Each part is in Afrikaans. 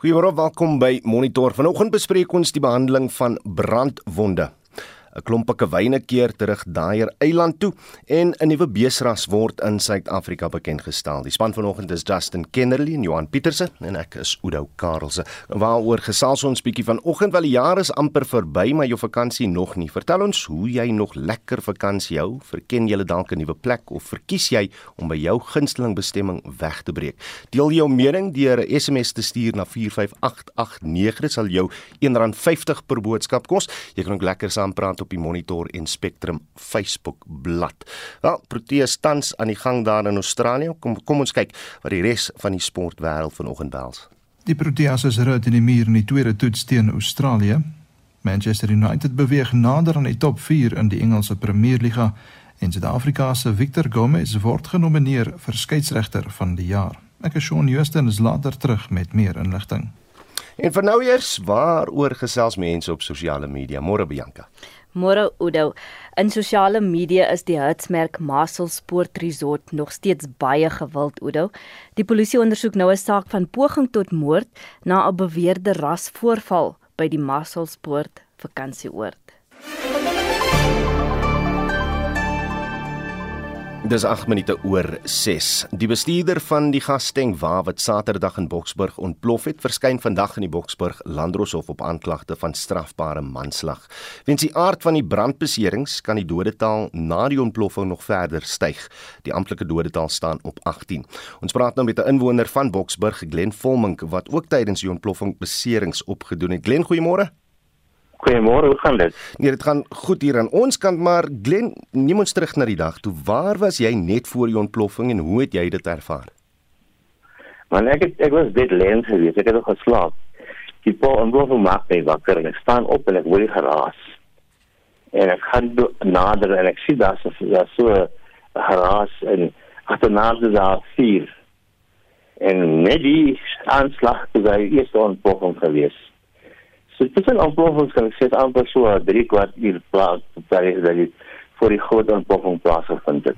Goeiemôre, welkom by Monitor. Vanoggend bespreek ons die behandeling van brandwonde. 'n Klompige wyne keer terug daaier eiland toe en 'n nuwe beesras word in Suid-Afrika bekend gestel. Die span vanoggend is Justin Kennerly en Johan Pieterse en ek is Udo Karelse. Waaroor gesels ons bietjie vanoggend wel die jaar is amper verby, maar jou vakansie nog nie. Vertel ons hoe jy nog lekker vakansie hou. Verken jy dalk 'n nuwe plek of verkies jy om by jou gunsteling bestemming weg te breek? Deel jou mening deur 'n SMS te stuur na 45889. Dit sal jou R1.50 per boodskap kos. Jy kan ook lekker saam praat op die Monitor en Spectrum Facebook bladsy. Wel, Proteas tans aan die gang daar in Australië. Kom kom ons kyk wat die res van die sportwêreld vanoggend bels. Die Proteas is red in die muur in die tweede toets teen Australië. Manchester United beweeg nader aan die top 4 in die Engelse Premierliga en Suid-Afrika se Victor Gomez word genomineer vir skeieregter van die jaar. Ek is Shaun Houston is later terug met meer inligting. En vir nou eers, waaroor gesels mense op sosiale media? Môre Bianca. Môre Udo. In sosiale media is die hitsmerk Muscle Sport Resort nog steeds baie gewild Udo. Die polisie ondersoek nou 'n saak van poging tot moord na 'n beweerde rasvoorval by die Muscle Sport vakansieoord. Dis 8 minute oor 6. Die bestuurder van die gassteng waar wat Saterdag in Boksburg ontplof het, verskyn vandag in die Boksburg Landdroshof op aanklagte van strafbare manslag. Weens die aard van die brandbeserings kan die dodetal na die ontploffing nog verder styg. Die amptelike dodetal staan op 18. Ons praat nou met 'n inwoner van Boksburg, Glen Volmink, wat ook tydens die ontploffing beserings opgedoen het. Glen, goeiemôre. Goeiemôre, hoe gaan dit? Nee, dit gaan goed hier aan ons kant, maar Glen, neem ons terug na die dag toe. Waar was jy net voor die ontploffing en hoe het jy dit ervaar? Man, ek het, ek was dit lens gewees. Ek het nog geslaap. Die pa ontploffing maak my wakker en ek staan op en ek hoor die geraas. En ek gaan nader en ek sien daar so ja so geraas en agterna is daar vuur. En net die aanslag toe hy eers ontploffing gewees. So dit is 'n ontploffing kan ek sê amper so 3 kwart uur plaas daar is dat dit voor die groot ontploffing plaasgevind het.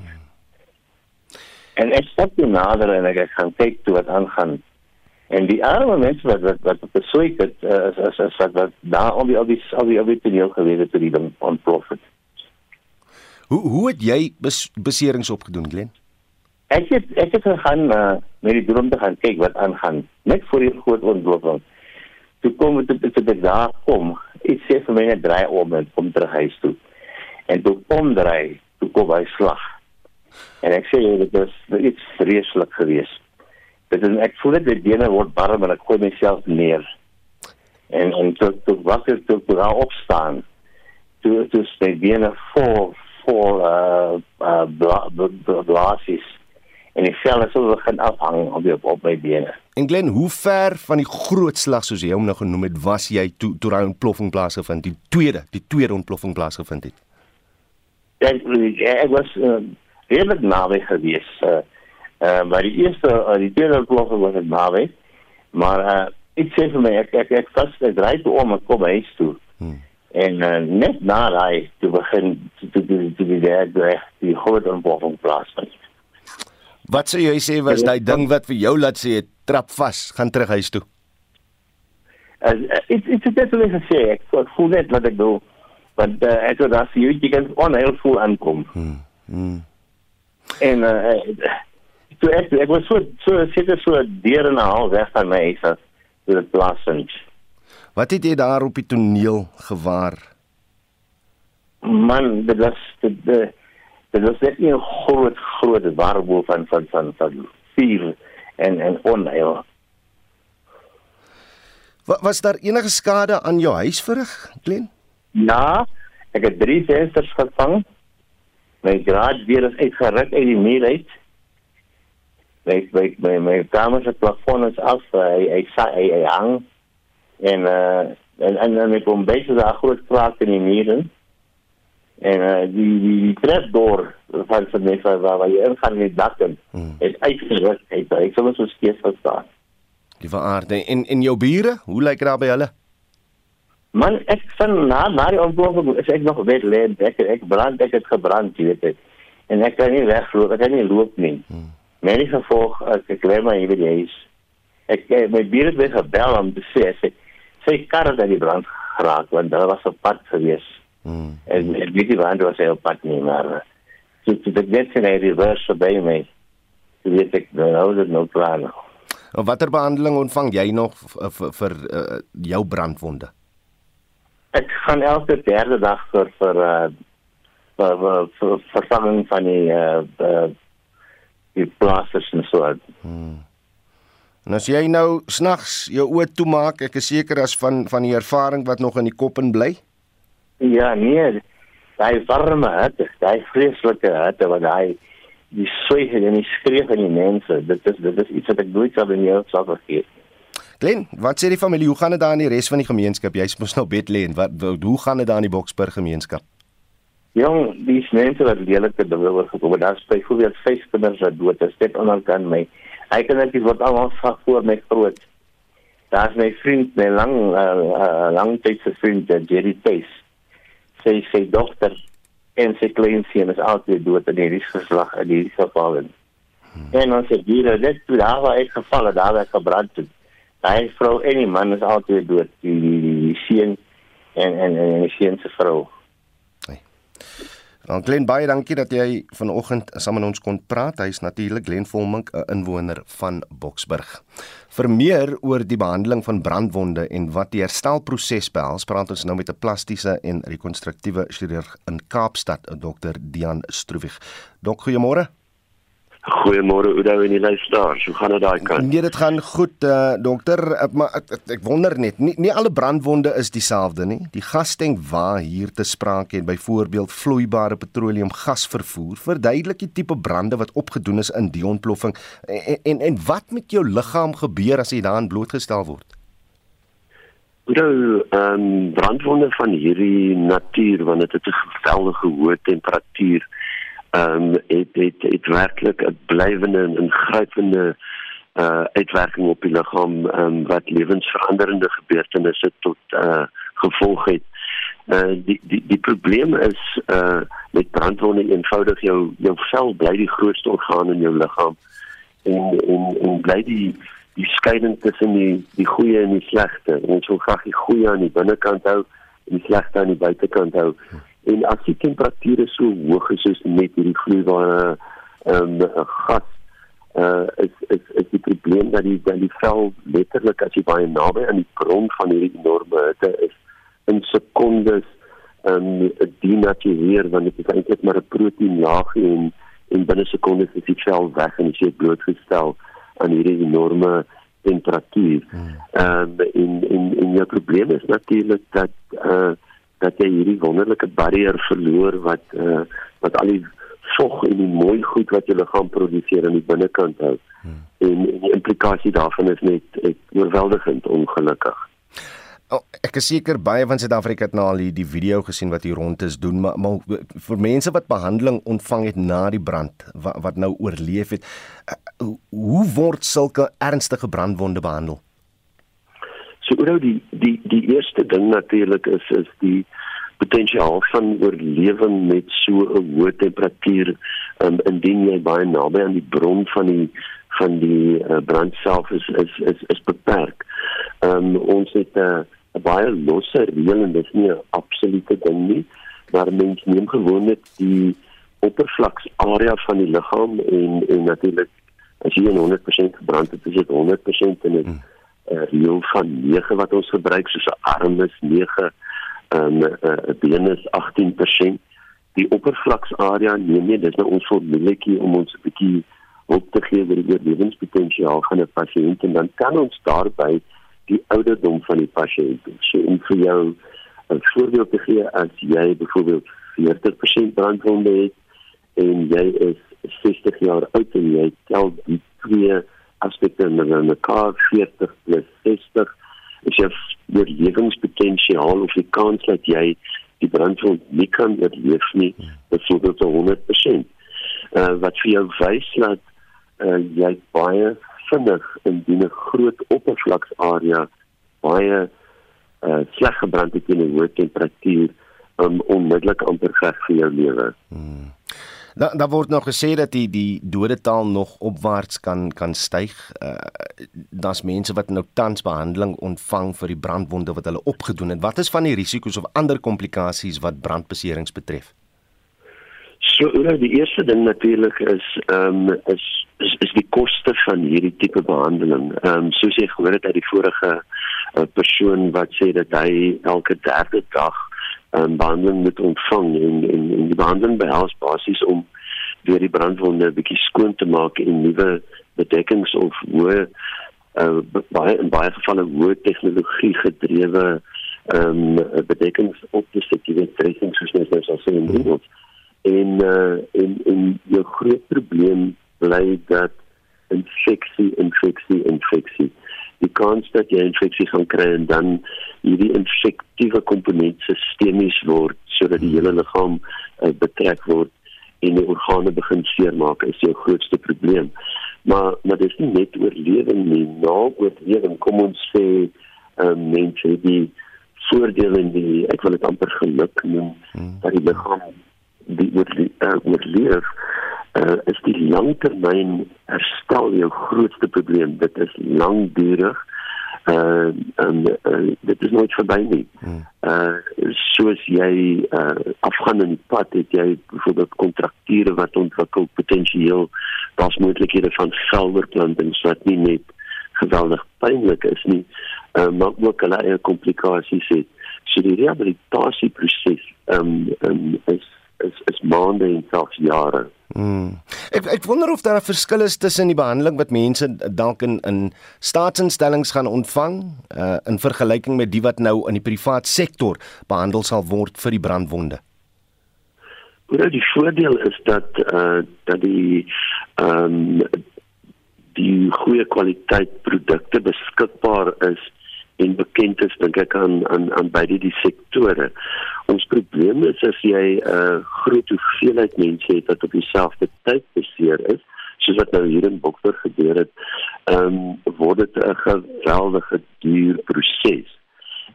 En ek stap toe nader en ek gaan kyk toe wat aangaan. En die arme mense wat wat wat besoek het uh, is is is wat, wat daar op die op die op die op die toneel gewees het toe die ding ontplof het. Hoe hoe het jy bes, beserings opgedoen, Glen? Ek het ek het gegaan uh, met die droom te gaan kyk wat aangaan net voor die groot ontploffing toe kom dit dit dit daar kom. Ek sê vir my net draai om en kom terug huis toe. En toe omdraai toe kom hy slag. En ek sê dit is iets vreeslik geweest. Dit is ek voel dit die bene word warm en ek gooi myself neer. En en toe toe wakker toe toe daar opstaan toe toe stay bene vol vol uh uh blaasies en die vel het so begin afhang op die, op my bene. En Glen, hoe ver van die groot slag soos jy hom nou genoem het, was jy toe toe daai ontploffing plaasgevind, die tweede, die tweede ontploffing plaasgevind het? Ek ek was uh, redelijk naby gewees. Uh, uh, maar die eerste, uh, die tweede ontploffing was het naby. Maar uh, ek sê vir my, ek, ek, ek vast, ek draai toe om en kom huis toe. Hmm. En uh, net na die, toe begin, toe, toe, toe, die derde, die, die groot ontploffing plaasvind. Wat sou jy sê was daai ding wat vir jou laat sê trap vas, gaan terug huis toe? As dit dit het net gesê ek voel net wat ek doen. Want uh, ek het daar sien jy kan onheilvol aankom. Hmm. Hmm. En uh, toe ek ek was so so sit so deur in 'n hal weg van my huis as dit plaasvind. Wat het jy daar op die toneel gewaar? Man, dit was dit, dit dit was net 'n groot groot warboel van van van van vuur en en onheil. Wat was daar enige skade aan jou huis verrig, Glen? Ja, ek het drie vensters gevang. My deur is uitgeruk uit die muur uit. My my my, my kamer se plafon is af, hy hy hy, hy hang en uh en en, en ek kom baie daar groot kraak in die muur en uh, die die, die trapdoor van van net waar waar jy ingaan in die dak en hmm. het uitgeruk het hy sou so steeds verstaan die veraarde en en jou bure hoe lyk dit daar by hulle man ek van na na die ontploffing is ek nog weet lê ek ek brand ek het gebrand jy weet het. en ek kan nie wegloop ek kan nie loop nie hmm. my gevolg ek, ek lê maar hier by die huis Ek eh, my buur het my gebel om te sê sy sy kar het aan die brand geraak want daar was 'n pad gewees. Hmm. En ek weet waar dit was hy op pad nie, maar eh, so so dit net in 'n reverse by my. Dit weet ek nou dat nou plan. En watter behandeling ontvang jy nog vir vir uh, jou brandwonde? Ek gaan elke derde dag vir vir uh, vir, vir, vir vervanging van die uh, uh, die plasters en so. Hmm. En as jy nou snags jou oë toemaak, ek is seker as van van die ervaring wat nog in die kop in bly. Ja, nee. Daai warme hitte, daai vreeslike hitte wat hy die sweet en die skreeu van die mense, dit is dit is iets wat ek nooit sal in jou sal vergeet. Glen, wat sê die familie? Hoe gaan dit daar in die res van die gemeenskap? Jy's mos nou Bethlehem. Wat hoe gaan dit daar in die Boksburg gemeenskap? Jong, die mense wat lelike dinge oor gekom het, daar's byvoorbeeld vyf kinders wat dood is, dit onder kan my. Hy kan net wat almal vra voor my groot. Daar's my vriend, my lang uh, uh, lang tydse vriend, uh, Jerry Pace. Sy sy dogter en sy kleinseun is altyd dood in hierdie geslag in hierdie geval. Hmm. En ons het hier net toe daar waar ek geval het, daar het gebrand het. Hy vrou en die man is altyd dood, die die, die, die seun en en en die seun se vrou. Dan Glen baie dankie dat jy vanoggend saam met ons kon praat. Hy is natuurlik Glen Volmink, 'n inwoner van Boksburg. Vir meer oor die behandeling van brandwonde en wat die herstelproses behels, praat ons nou met 'n plastiese en rekonstruktiewe chirurg in Kaapstad, Dr. Dian Stroevig. Dok, goeiemôre. Goeiemôre Oudo en die luisteraars. Hoe gaan dit daai kant? Nee, dit gaan goed, uh, dokter, uh, maar ek, ek wonder net, nie nie alle brandwonde is dieselfde nie. Die gastenk waar hier te sprake en byvoorbeeld vloeibare petroleumgas vervoer, verduidelik die tipe brande wat opgedoen is in die ontploffing en en, en wat met jou liggaam gebeur as jy daaraan blootgestel word? Oudo, ehm um, brandwonde van hierdie natuur wanneer dit 'n geweldige hoë temperatuur ehm um, het het het werklik 'n blywende en ingrypende uh uitwerking op die liggaam ehm um, wat lewensveranderende gebeurtenisse tot uh gevolg het. Uh die die die probleem is uh met brandwonde eenvoudig jou jou vel bly die grootste orgaan in jou liggaam en en en bly die die skeiding tussen die die goeie en die slegte. Ons wil graag die goeie aan die binnekant hou en die slegte aan die buitekant hou. En as die temperature so hoog is soos net hierdie vloeibare ehm um, gas uh is is is die probleem dat die dat die vel letterlik as jy baie naby aan die bron van hierdie enorme hitte is in sekondes ehm um, denatureer want dit is eintlik maar 'n proteïnlaag en en binne sekondes is die vel weg en jy is blootgestel aan hierdie enorme temperatuur. Hmm. Ehm um, en en en jou probleem is natuurlik dat uh dat jy hierdie wonderlike barrier verloor wat uh, wat al die vog en die mooi goed wat jou liggaam produseer aan die binnekant hou. Hmm. En, en die implikasie daarvan is net oorweldigend ongelukkig. Oh, ek is seker baie van Suid-Afrika het nou al die video gesien wat hier rond is doen, maar, maar vir mense wat behandeling ontvang het na die brand wat, wat nou oorleef het, uh, hoe word sulke ernstige brandwonde behandel? So oor die die die eerste ding natuurlik is is die potensiaal van oorlewing met so 'n hoë temperatuur um, indien jy baie naby aan die bron van die van die uh, brand self is is is, is beperk. Um, ons het 'n uh, 'n baie losse reël en dit is nie 'n absolute ding nie, maar mens neem gewoonlik die oppervlaksarea van die liggaam en en natuurlik as jy 100% gebrand het, is dit 100% in 'n hmm 'n uh, reël van 9 wat ons gebruik soos 'n arm is 9 ehm, 'n um, 'n been is 18%. Die oppervlaksarea neem nie dis nou ons formuletjie om ons 'n bietjie op te gee oor die lewenspotensiaal van 'n pasiënt en dan kan ons daarby die ouderdom van die pasiënt. So om vir jou 'n voorbeeld te gee as jy byvoorbeeld 40% brandwonde het en jy is 60 jaar oud en jy tel die twee aspekte in in mekaar 40 plus 60 is jou lewenspotensiaal of die kans dat jy die brandwond nie kan oorleef nie byvoorbeeld tot 100%. Uh wat vir jou wys dat uh jy baie vinnig in 'n groot oppervlaksarea baie uh sleg gebrand het in 'n hoë temperatuur om onmiddellik amper reg vir jou lewe. Hmm. Daar daar word nog gesê dat die die dodetal nog opwaarts kan kan styg. Uh, Daar's mense wat nou tans behandeling ontvang vir die brandwonde wat hulle opgedoen het. Wat is van die risiko's of ander komplikasies wat brandbeserings betref? So, nou die eerste ding natuurlik is ehm um, is, is is die koste van hierdie tipe behandeling. Ehm um, soos jy gehoor het uit die vorige uh, persoon wat sê dat hy elke derde dag um, behandeling moet ontvang en en, en die behandeling behels basies om weer die brandwonde 'n bietjie skoon te maak en nuwe bedekkings of hoë uh, baie in baie gevalle hoë tegnologie gedrewe ehm um, bedekkings op te sit die dressings soos net nou sê in die wêreld en uh, en en jou groot probleem bly dat infeksie infeksie infeksie die kans dat jy infeksie gaan kry en dan hierdie infektiewe komponent sistemies word sodat die hele liggaam uh, betrek word en die organe begin seermaak is jou grootste probleem. Maar maar dis nie net oorlewing nie, na oorlewing kom ons sê uh, mense die voordele in die ek wil dit amper geluk noem hmm. dat die liggaam die oorleef, uh, oorleef uh, is die langtermyn herstel jou grootste probleem. Dit is langdurig. Uh, en uh, dit is nooit verby nie. Uh soos jy uh afgaan in die pad het jy byvoorbeeld kontrakture wat ontwikkel potensieel daar's moontlikhede van selwerplantings wat nie net geweldig pynlik is nie, uh, maar ook hulle eie komplikasies het. So die rehabilitasieproses um, um is is is maande en selfs jare. Hmm. Ek ek wonder of daar 'n verskil is tussen die behandeling wat mense dalk in in staatsinstellings gaan ontvang uh, in vergelyking met die wat nou in die privaat sektor behandel sal word vir die brandwonde. Ja, die voordeel is dat uh dat die ehm um, die goeie kwaliteit produkte beskikbaar is en bekend is dink ek aan aan aan beide die sektore. Ons probleem is as jy 'n uh, groot hoeveelheid mense het wat op dieselfde tyd beseer is, soos wat nou hier in Boksburg gebeur het, ehm um, word dit 'n geweldige duur proses.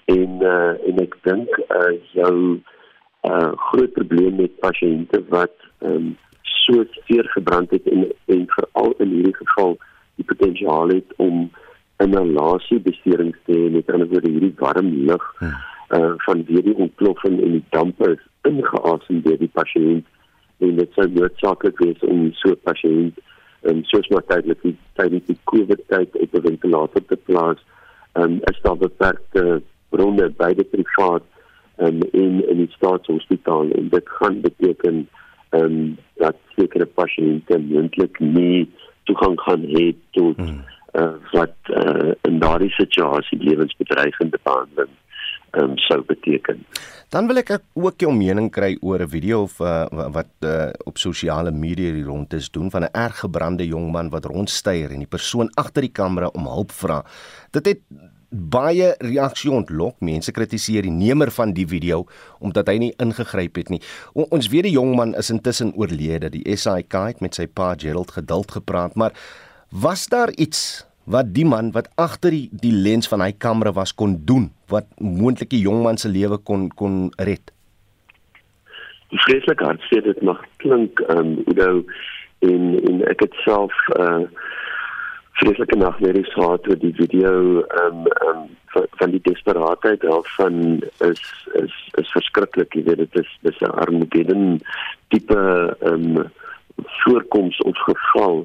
En uh, en ek dink uh, jou uh, groot probleem met pasiënte wat ehm um, so seer gebrand het en en veral in hierdie geval die potensiaal het om beserings te hê met ander woorde hierdie warm lug hmm. uh, van weer die ontploffing en die dampe is ingeasem deur die pasiënt. En dit sou noodsaaklik wees om so 'n pasiënt en um, soos maar tydelik die tydens die COVID tyd op 'n ventilator te plaas um, is daar beperkte bronne by die privaat um, en in die staatshospitaal. En dit gaan beteken um, dat sekere pasiënte moontlik nie toegang gaan hê tot hmm uh, wat uh, in daardie situasie lewensbedreigende behandeling um, sou beteken. Dan wil ek ook jou mening kry oor 'n video of uh, wat uh, op sosiale media hier rond is doen van 'n erg gebrande jong man wat rondstyr en die persoon agter die kamera om hulp vra. Dit het baie reaksie ontlok. Mense kritiseer die nemer van die video omdat hy nie ingegryp het nie. O, ons weet die jong man is intussen oorlede. Die SAIK het met sy pa Gerald geduld gepraat, maar was daar iets wat die man wat agter die, die lens van hy kamera was kon doen wat moontlik die jong man se lewe kon kon red. Die vreeslike hartseer dit mag klink um Udo en en ek het self uh vreeslike nagmerries gehad oor die video um um van die desperaatheid daarvan is is is verskriklik jy weet dit is dis 'n armoede tipe um voorkoms of geval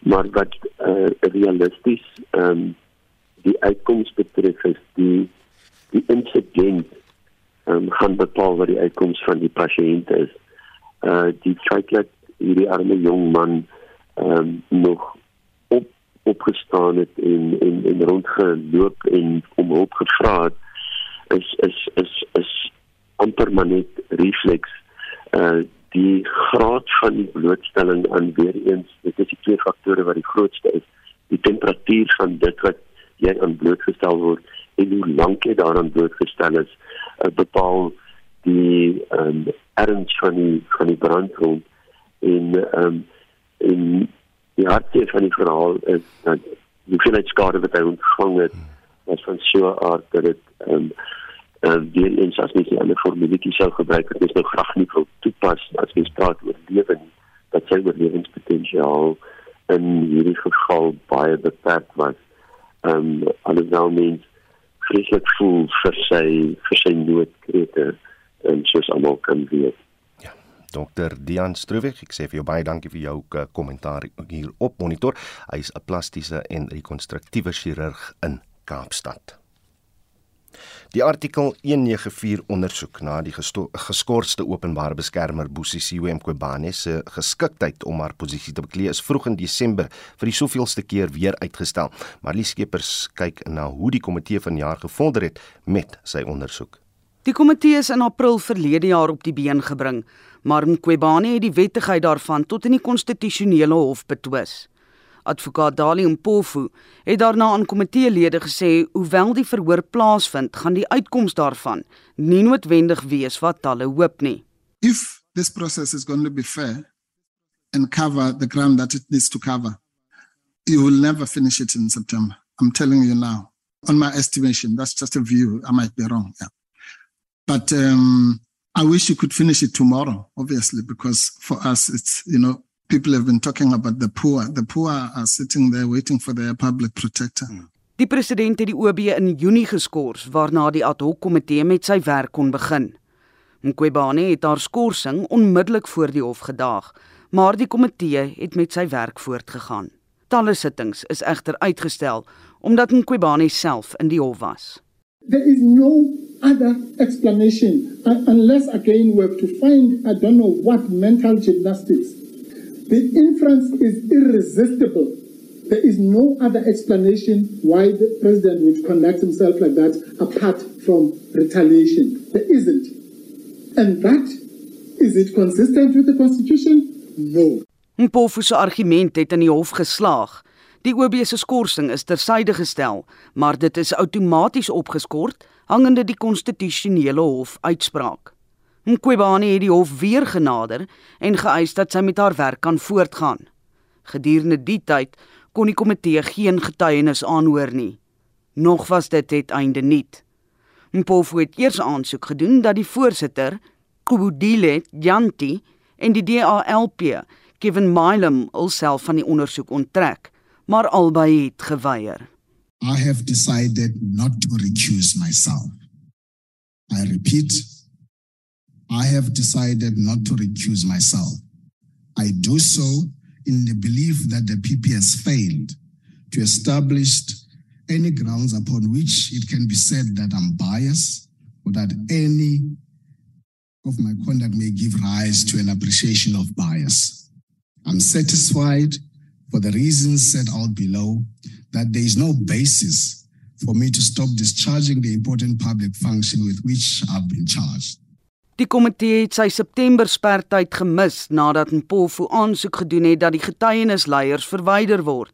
maar wat uh, realisties ehm um, die uitkoms betref is die die insident ehm um, gaan bepaal wat die uitkoms van die pasiënt is. Uh die feit dat hierdie arme jong man ehm um, nog op opgestaan het en en en rondgeloop en om hulp gevra het is is is is amper maar net reflex uh van die blootstelling aan weer eens dit is die twee faktore wat die grootste is die temperatuur van dit wat jy aan blootgestel word en hoe lank jy daaraan blootgestel is uh, bepaal die um, erns van die van die brandgrond en um, en die hartseer van die verhaal is dat die hoeveelheid skade wat hy ontvang het was van so 'n aard dat dit um, uh, weer eens as mens 'n ander formulietjie sou gebruik wat mens nou graag nie wil toepas as mens praat oor lewe nie dat sy oorlewingspotensiaal in hierdie geval baie beperk was. Ehm um, alhoewel mens vreeslik voel vir sy vir sy noodkrete en soos almal kan weet. Ja. Dr. Dian Struwig, ek sê vir jou baie dankie vir jou eh, kommentaar hier op monitor. Hy is 'n plastiese en rekonstruktiewe chirurg in Kaapstad. Die artikel 194 ondersoek na die geskorste openbare beskermer Busisiwe Mqobane se geskiktheid om haar posisie te beklee is vroeg in Desember vir die soveelste keer weer uitgestel. Marlie Skeepers kyk na hoe die komitee vanjaar gevorder het met sy ondersoek. Die komitee is in April verlede jaar op die been gebring, maar Mqobane het die wettigheid daarvan tot in die konstitusionele hof betwis. Advokaat Dali Mpofu het daarna aan komiteelede gesê hoewel die verhoor plaasvind, gaan die uitkoms daarvan nie noodwendig wees wat hulle hoop nie. If this process is going to be fair and cover the ground that it needs to cover, you will never finish it in September. I'm telling you now. On my estimation, that's just a view. I might be wrong. Yeah. But um, I wish you could finish it tomorrow, obviously, because for us, it's, you know, people have been talking about the poor. The poor are sitting there waiting for their public protector. Die president het die OB in Junie geskort waarna die ad hoc komitee met sy werk kon begin. Mqobane het haar skorsing onmiddellik voor die hof gedaag, maar die komitee het met sy werk voortgegaan. Talle sittings is egter uitgestel omdat Mqobane self in die hof was. There is no other explanation unless again we have to find I don't know what mental gymnastics The inference is irresistible. There is no other explanation why the president would conduct himself like that apart from retaliation. There isn't. And that, is it consistent with the Constitution? No. Mpofu se argument het in die hof geslaag. Die OB se skorsing is tersyde gestel, maar dit is outomaties opgeskort hangende die konstitusionele hof uitspraak. Mqobane het die hof weer genader en geëis dat sy met haar werk kan voortgaan. Gedurende die tyd kon die komitee geen getuienis aanhoor nie. Nog was dit het einde nie. Mpofu het eers aansoek gedoen dat die voorsitter, Kubudile Janti en die DALP, Kevin Milam, alself van die ondersoek onttrek, maar albei het geweier. I have decided not to recuse myself. I repeat I have decided not to recuse myself. I do so in the belief that the PP has failed to establish any grounds upon which it can be said that I'm biased or that any of my conduct may give rise to an appreciation of bias. I'm satisfied for the reasons set out below that there is no basis for me to stop discharging the important public function with which I've been charged. Die komitee het sy September spertyd gemis nadat Mpofu aansoek gedoen het dat die getuienisleiers verwyder word.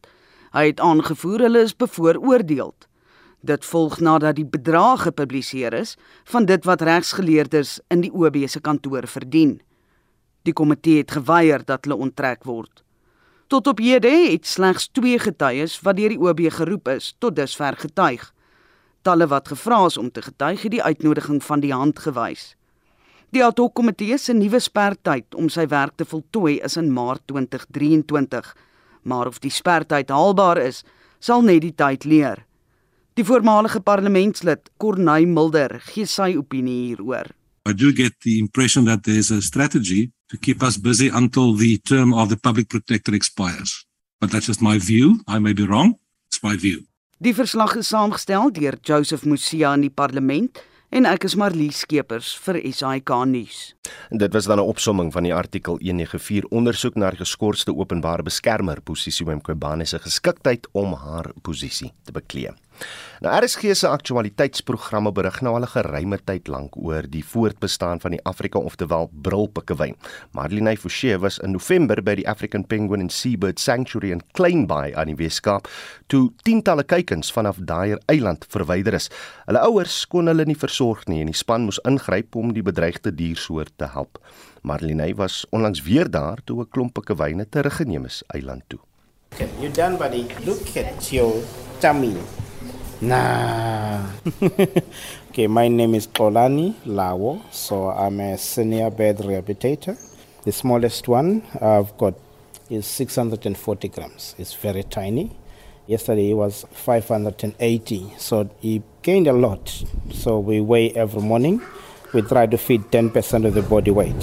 Hy het aangevoer hulle is bevooroordeel. Dit volg nadat die bedrag gepubliseer is van dit wat regsgeleerdes in die OB se kantoor verdien. Die komitee het geweier dat hulle onttrek word. Tot op hede het slegs 2 getuies wat deur die OB geroep is tot dusver getuig. Talle wat gevra is om te getuig het die uitnodiging van die hand gewys. Die adhokkomitee se nuwe spertyd om sy werk te voltooi is in Maart 2023, maar of die spertyd haalbaar is, sal net die tyd leer. Die voormalige parlementslid Corneil Mulder gee sy opinie hieroor. I do get the impression that there's a strategy to keep us busy until the term of the public protector expires. But that's just my view. I may be wrong. It's my view. Die verslag is saamgestel deur Joseph Musia in die parlement en ek is Marlie Skeepers vir SAK nuus. Dit was dan 'n opsomming van die artikel 194 ondersoek na geskorste openbare beskermer posisie by Mqobane se geskiktheid om haar posisie te bekleë. Nou RSG se aktualiteitsprogramme berig nou al 'n geruime tyd lank oor die voortbestaan van die Afrika ofterwel brilpikkewyn. Marlene Forsie was in November by die African Penguin and Seabird Sanctuary in Kleinbaai aan die Weskaap toe tientalle kuikens vanaf daai eiland verwyder is. Hulle ouers kon hulle nie versorg nie en die span moes ingryp om die bedreigde diersoort te help. Marlene was onlangs weer daar toe 'n klomp pikkewyne teruggeneem is eiland toe. Okay, you done buddy. Look at your tummy. Nah. okay, my name is Polani Lawo, so I'm a senior bird rehabilitator The smallest one I've got is 640 grams. It's very tiny. Yesterday it was 580, so he gained a lot. So we weigh every morning. We try to feed 10% of the body weight.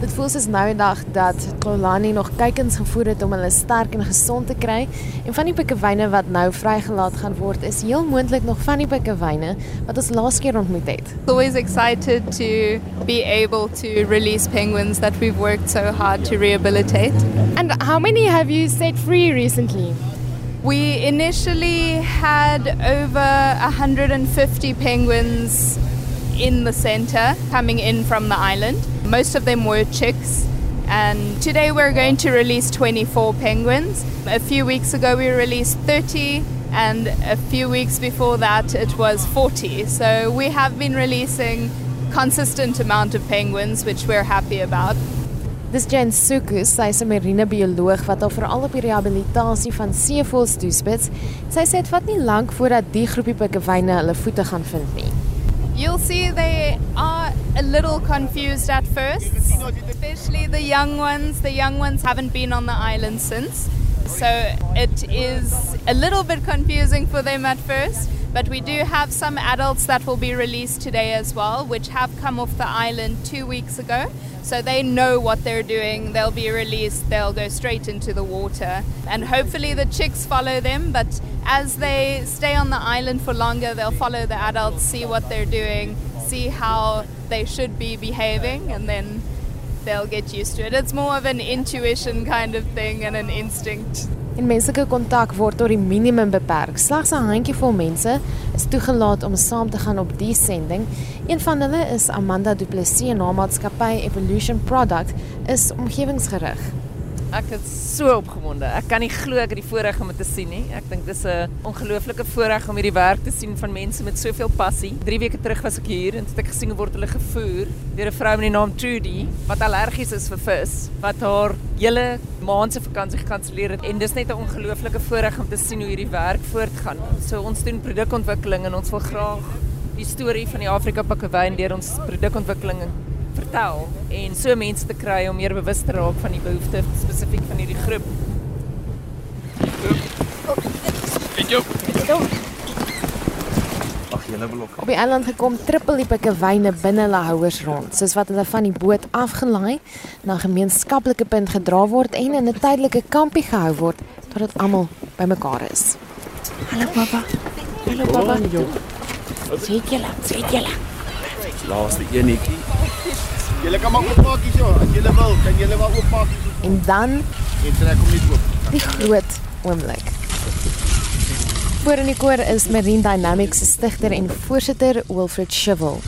Dit voel soos nou en dag dat Kolani nog kykens gevoer het om hulle sterk en gesond te kry en van die pikkewyne wat nou vrygelaat gaan word is heel moontlik nog van die pikkewyne wat ons laas keer ontmoet het. Always excited to be able to release penguins that we've worked so hard to rehabilitate. And how many have you set free recently? We initially had over 150 penguins in the center coming in from the island. Most of them were chicks. And today we're going to release 24 penguins. A few weeks ago we released 30 and a few weeks before that it was 40. So we have been releasing consistent amount of penguins which we're happy about. Dis Jen Suku, sy is 'n marinebioloog wat al veral op die rehabilitasie van seevoëls toespits. Sy sê dit vat nie lank voordat die groepie pikkewyne hulle voete gaan vind nie. You'll see they are a little confused at first, especially the young ones. The young ones haven't been on the island since. So it is a little bit confusing for them at first. But we do have some adults that will be released today as well, which have come off the island two weeks ago. So they know what they're doing. They'll be released, they'll go straight into the water. And hopefully the chicks follow them. But as they stay on the island for longer, they'll follow the adults, see what they're doing, see how they should be behaving, and then they'll get used to it. It's more of an intuition kind of thing and an instinct. En menslike kontak word tot die minimum beperk. Slegs 'n handjievol mense is toegelaat om saam te gaan op die sending. Een van hulle is Amanda Du Plessis, 'n maatskappy Evolution Product, is omgewingsgerig. Ek is so opgewonde. Ek kan nie glo ek het die voorreg om dit te sien nie. Ek dink dis 'n ongelooflike voorreg om hierdie werk te sien van mense met soveel passie. 3 weke terug was ek hier en het ek gesien hoe word hulle gevoer deur 'n vrou met die naam Trudy wat allergies is vir vis, wat haar hele maand se vakansie gekanselleer het en dis net 'n ongelooflike voorreg om te sien hoe hierdie werk voortgaan. So ons doen produkontwikkeling en ons wil graag die storie van die Afrika pikkewyn deur ons produkontwikkeling vertel en so mense te kry om meer bewus te raak van die behoeftes spesifiek van hierdie groep. Dit jou. Ag, julle wil ook. Op die eiland gekom trippel die pikkewyne binne hulle houers rond, soos wat hulle van die boot afgelaai na 'n gemeenskaplike punt gedra word en in 'n tydelike kampie gehou word totdat almal bymekaar is. Hallo pappa. Hallo pappa. Sê julle, sê julle. Laaste enetjie. Julle kan maar oop maak hierso as julle wil. Kan julle maar oop maak hierso. En dan en trek hom net oop. Die groot oomblik. Voor in die koor is Marine Dynamics se stigter en voorsitter Wilfred Shivel.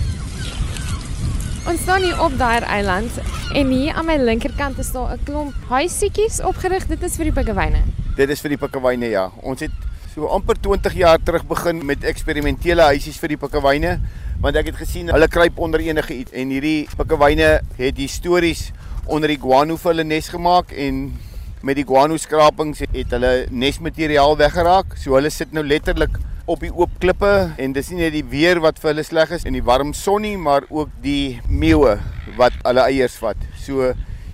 Ons staan hier op daai eiland en hier aan my linkerkant is daar 'n klomp huisietjies opgerig. Dit is vir die pikkewyne. Dit is vir die pikkewyne ja. Ons het so amper 20 jaar terug begin met eksperimentele huisies vir die pikkewyne want ek het gesien hulle kruip onder enige iets en hierdie pikkewyne het histories onder die guano vir hulle nes gemaak en met die guano skrapings het hulle nesmateriaal weggeraak. So hulle sit nou letterlik op die oop klippe en dis nie net die weer wat vir hulle sleg is en die warm son nie, maar ook die meeuwe wat hulle eiers vat. So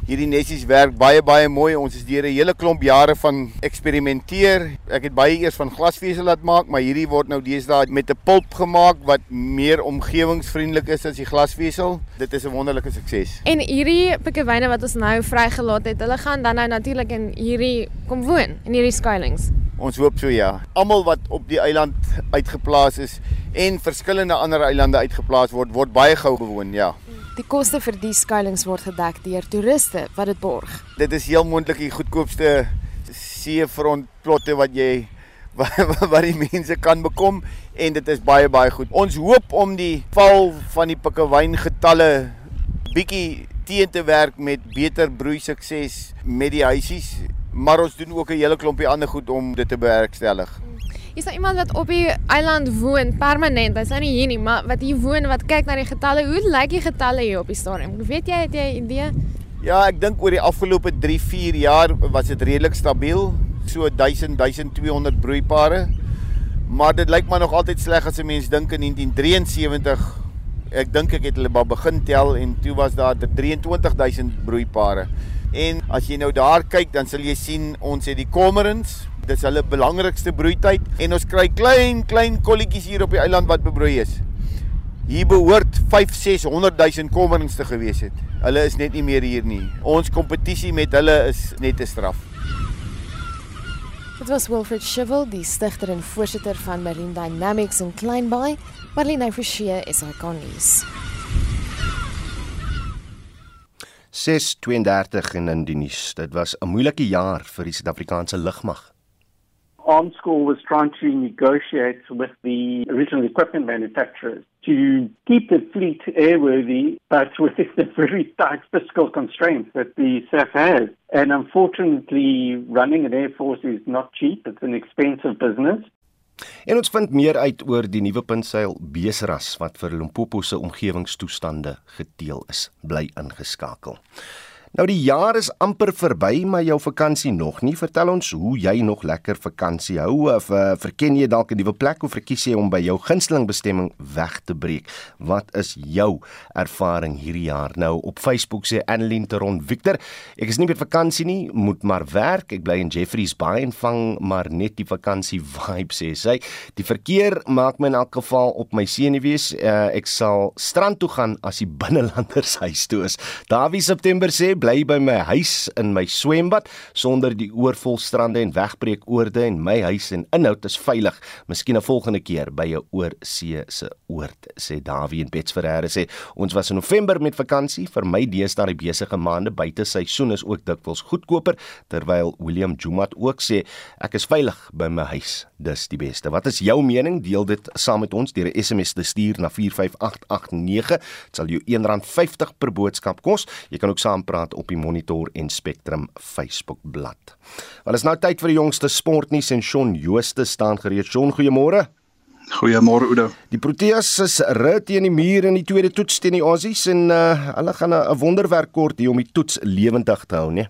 hierdie nessies werk baie baie mooi. Ons is deur 'n hele klomp jare van eksperimenteer. Ek het baie eers van glasvesel laat maak, maar hierdie word nou deesdae met 'n pulp gemaak wat meer omgewingsvriendelik is as die glasvesel. Dit is 'n wonderlike sukses. En hierdie pikkewyne wat ons nou vrygelaat het, hulle gaan dan nou natuurlik in hierdie kom woon in hierdie skuilings. Ons hoop so ja. Almal wat op die eiland uitgeplaas is en verskillende ander eilande uitgeplaas word, word baie gou bewoon, ja. Die koste vir die skuilings word gedek deur toeriste wat dit borg. Dit is heel moontlik die goedkoopste seefront plotte wat jy wat, die mense kan bekom en dit is baie baie goed. Ons hoop om die val van die pikkewyn getalle bietjie teen te werk met beter broei sukses met die huisies, maar ons doen ook 'n hele klompie ander goed om dit te bewerkstellig. Is daar iemand wat op die eiland woon permanent? Hy's nou nie hier nie, maar wat hier woon wat kyk na die getalle. Hoe lyk die getalle hier op die stadium? Weet jy het jy 'n idee? Ja, ek dink oor die afgelope 3-4 jaar was dit redelik stabiel, so 1000 1200 broeipare. Maar dit lyk maar nog altyd sleg as 'n mens dink in 1973 Ek dink ek het hulle maar begin tel en toe was daar 23000 broeipare. En as jy nou daar kyk, dan sal jy sien ons het die cormorants, dis hulle belangrikste broeityd en ons kry klein klein kolletjies hier op die eiland wat bebroei is. Hier behoort 5-600 000 cormorants te gewees het. Hulle is net nie meer hier nie. Ons kompetisie met hulle is net 'n straf. Dit was Wilfred Shivel, die stigter en voorsitter van Marine Dynamics in Kleinbaai. Marlene Forsie is hy kon nuus. 632 in in die nuus. Dit was 'n moeilike jaar vir die Suid-Afrikaanse lugmag. Armscor was trying to negotiate with the original equipment manufacturers to keep the fleet airworthy, but within the very tight fiscal constraints that the SAF has. And unfortunately, running an air force is not cheap. It's an expensive business. En ons vind meer uit oor die nuwe puntseil Beseras wat vir Limpopo se omgewingstoestande geteel is. Bly ingeskakel. Nou die jaar is amper verby, maar jou vakansie nog nie. Vertel ons hoe jy nog lekker vakansie hou of uh, verken jy dalk 'n nuwe plek of verkies jy om by jou gunsteling bestemming weg te breek? Wat is jou ervaring hierdie jaar? Nou op Facebook sê Annelien Teron Victor, ek is nie met vakansie nie, moet maar werk. Ek bly in Jeffreys Bay en vang maar net die vakansie vibe sê sy. Die verkeer maak my in elk geval op my senuwees. Uh, ek sal strand toe gaan as die binnelanders huis toe is. Dawie September sê bly by my huis in my swembad sonder die oorvol strande en wegbreekoorde en my huis en inhoud is veilig. Miskien 'n volgende keer by 'n oorsee se oord, sê Dawie en Bets Ferreira sê. Ons was in November met vakansie. Vir my deesdae die besige maande buite seisoen is ook dikwels goedkoper, terwyl William Jumat ook sê ek is veilig by my huis. Dis die beste. Wat is jou mening? Deel dit saam met ons deur 'n SMS te stuur na 45889. Dit sal jou R1.50 per boodskap kos. Jy kan ook saampraat praat op die Monitor en Spectrum Facebook bladsy. Wel is nou tyd vir die jongste sportnuus en Shaun Jooste staan gereed. Shaun, goeiemôre. Goeiemôre Oudo. Die Proteas is rit teen die muur in die tweede toets teen die Aussies en uh, hulle gaan 'n wonderwerk kort hier om die toets lewendig te hou, nee.